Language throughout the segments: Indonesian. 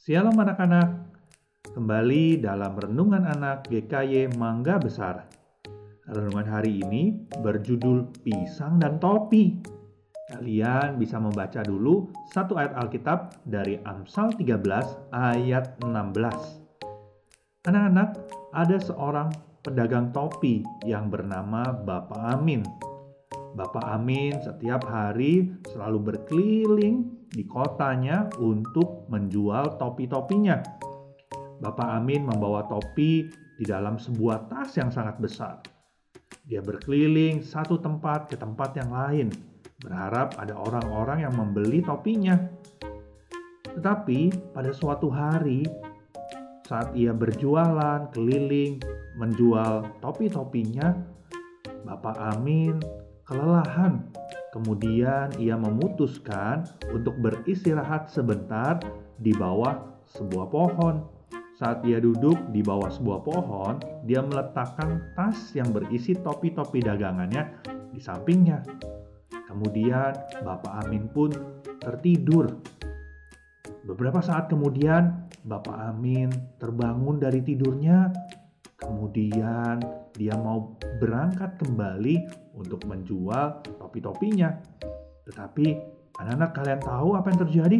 Shalom anak-anak, kembali dalam Renungan Anak GKY Mangga Besar. Renungan hari ini berjudul Pisang dan Topi. Kalian bisa membaca dulu satu ayat Alkitab dari Amsal 13 ayat 16. Anak-anak, ada seorang pedagang topi yang bernama Bapak Amin. Bapak Amin setiap hari selalu berkeliling di kotanya untuk menjual topi-topinya. Bapak Amin membawa topi di dalam sebuah tas yang sangat besar. Dia berkeliling satu tempat ke tempat yang lain, berharap ada orang-orang yang membeli topinya. Tetapi pada suatu hari, saat ia berjualan keliling menjual topi-topinya, Bapak Amin kelelahan. Kemudian ia memutuskan untuk beristirahat sebentar di bawah sebuah pohon. Saat ia duduk di bawah sebuah pohon, dia meletakkan tas yang berisi topi-topi dagangannya di sampingnya. Kemudian Bapak Amin pun tertidur. Beberapa saat kemudian Bapak Amin terbangun dari tidurnya. Kemudian dia mau berangkat kembali untuk menjual topi-topinya. Tetapi anak-anak kalian tahu apa yang terjadi?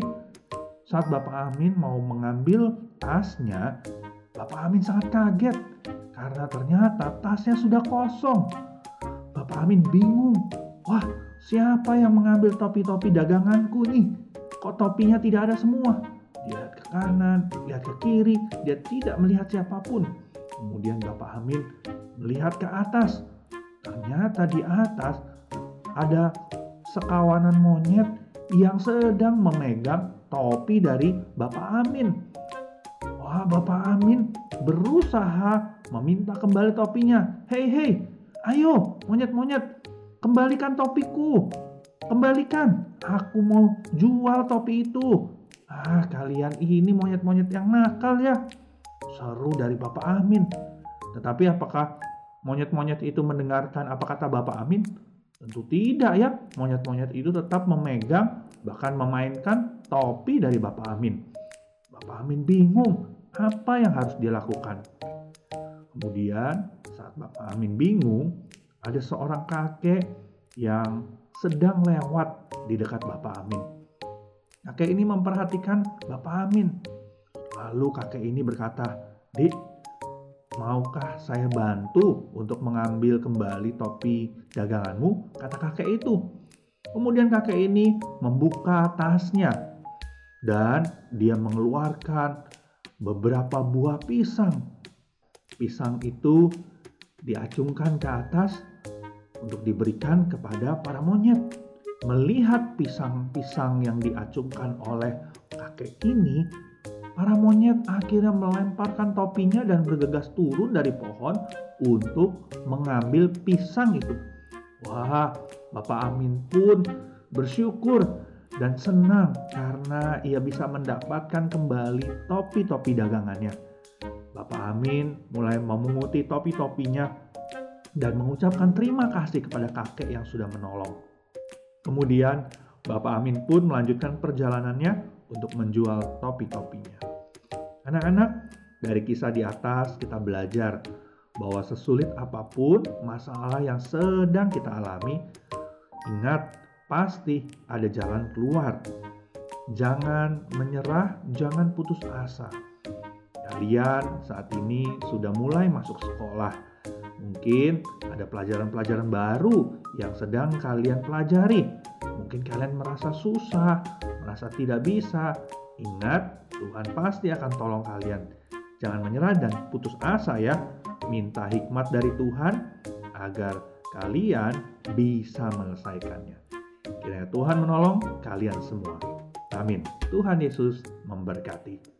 Saat Bapak Amin mau mengambil tasnya, Bapak Amin sangat kaget karena ternyata tasnya sudah kosong. Bapak Amin bingung. Wah, siapa yang mengambil topi-topi daganganku nih? Kok topinya tidak ada semua? Dia lihat ke kanan, lihat ke kiri, dia tidak melihat siapa pun. Kemudian Bapak Amin melihat ke atas. Ternyata di atas ada sekawanan monyet yang sedang memegang topi dari Bapak Amin. Wah, Bapak Amin berusaha meminta kembali topinya. Hei, hei, ayo monyet-monyet, kembalikan topiku. Kembalikan, aku mau jual topi itu. Ah, kalian ini monyet-monyet yang nakal ya. Seru dari Bapak Amin. Tetapi apakah monyet-monyet itu mendengarkan apa kata Bapak Amin? Tentu tidak ya. Monyet-monyet itu tetap memegang bahkan memainkan topi dari Bapak Amin. Bapak Amin bingung apa yang harus dia lakukan. Kemudian saat Bapak Amin bingung, ada seorang kakek yang sedang lewat di dekat Bapak Amin. Kakek ini memperhatikan Bapak Amin. Lalu kakek ini berkata, "Dik, maukah saya bantu untuk mengambil kembali topi daganganmu? Kata kakek itu. Kemudian kakek ini membuka tasnya dan dia mengeluarkan beberapa buah pisang. Pisang itu diacungkan ke atas untuk diberikan kepada para monyet. Melihat pisang-pisang yang diacungkan oleh kakek ini, Para monyet akhirnya melemparkan topinya dan bergegas turun dari pohon untuk mengambil pisang itu. Wah, Bapak Amin pun bersyukur dan senang karena ia bisa mendapatkan kembali topi-topi dagangannya. Bapak Amin mulai memunguti topi-topinya dan mengucapkan terima kasih kepada kakek yang sudah menolong. Kemudian Bapak Amin pun melanjutkan perjalanannya untuk menjual topi-topinya. Anak-anak, dari kisah di atas kita belajar bahwa sesulit apa pun masalah yang sedang kita alami, ingat pasti ada jalan keluar. Jangan menyerah, jangan putus asa. Kalian saat ini sudah mulai masuk sekolah. Mungkin ada pelajaran-pelajaran baru yang sedang kalian pelajari. Mungkin kalian merasa susah, merasa tidak bisa. Ingat, Tuhan pasti akan tolong kalian. Jangan menyerah dan putus asa ya. Minta hikmat dari Tuhan agar kalian bisa menyelesaikannya. Kiranya Tuhan menolong kalian semua. Amin. Tuhan Yesus memberkati.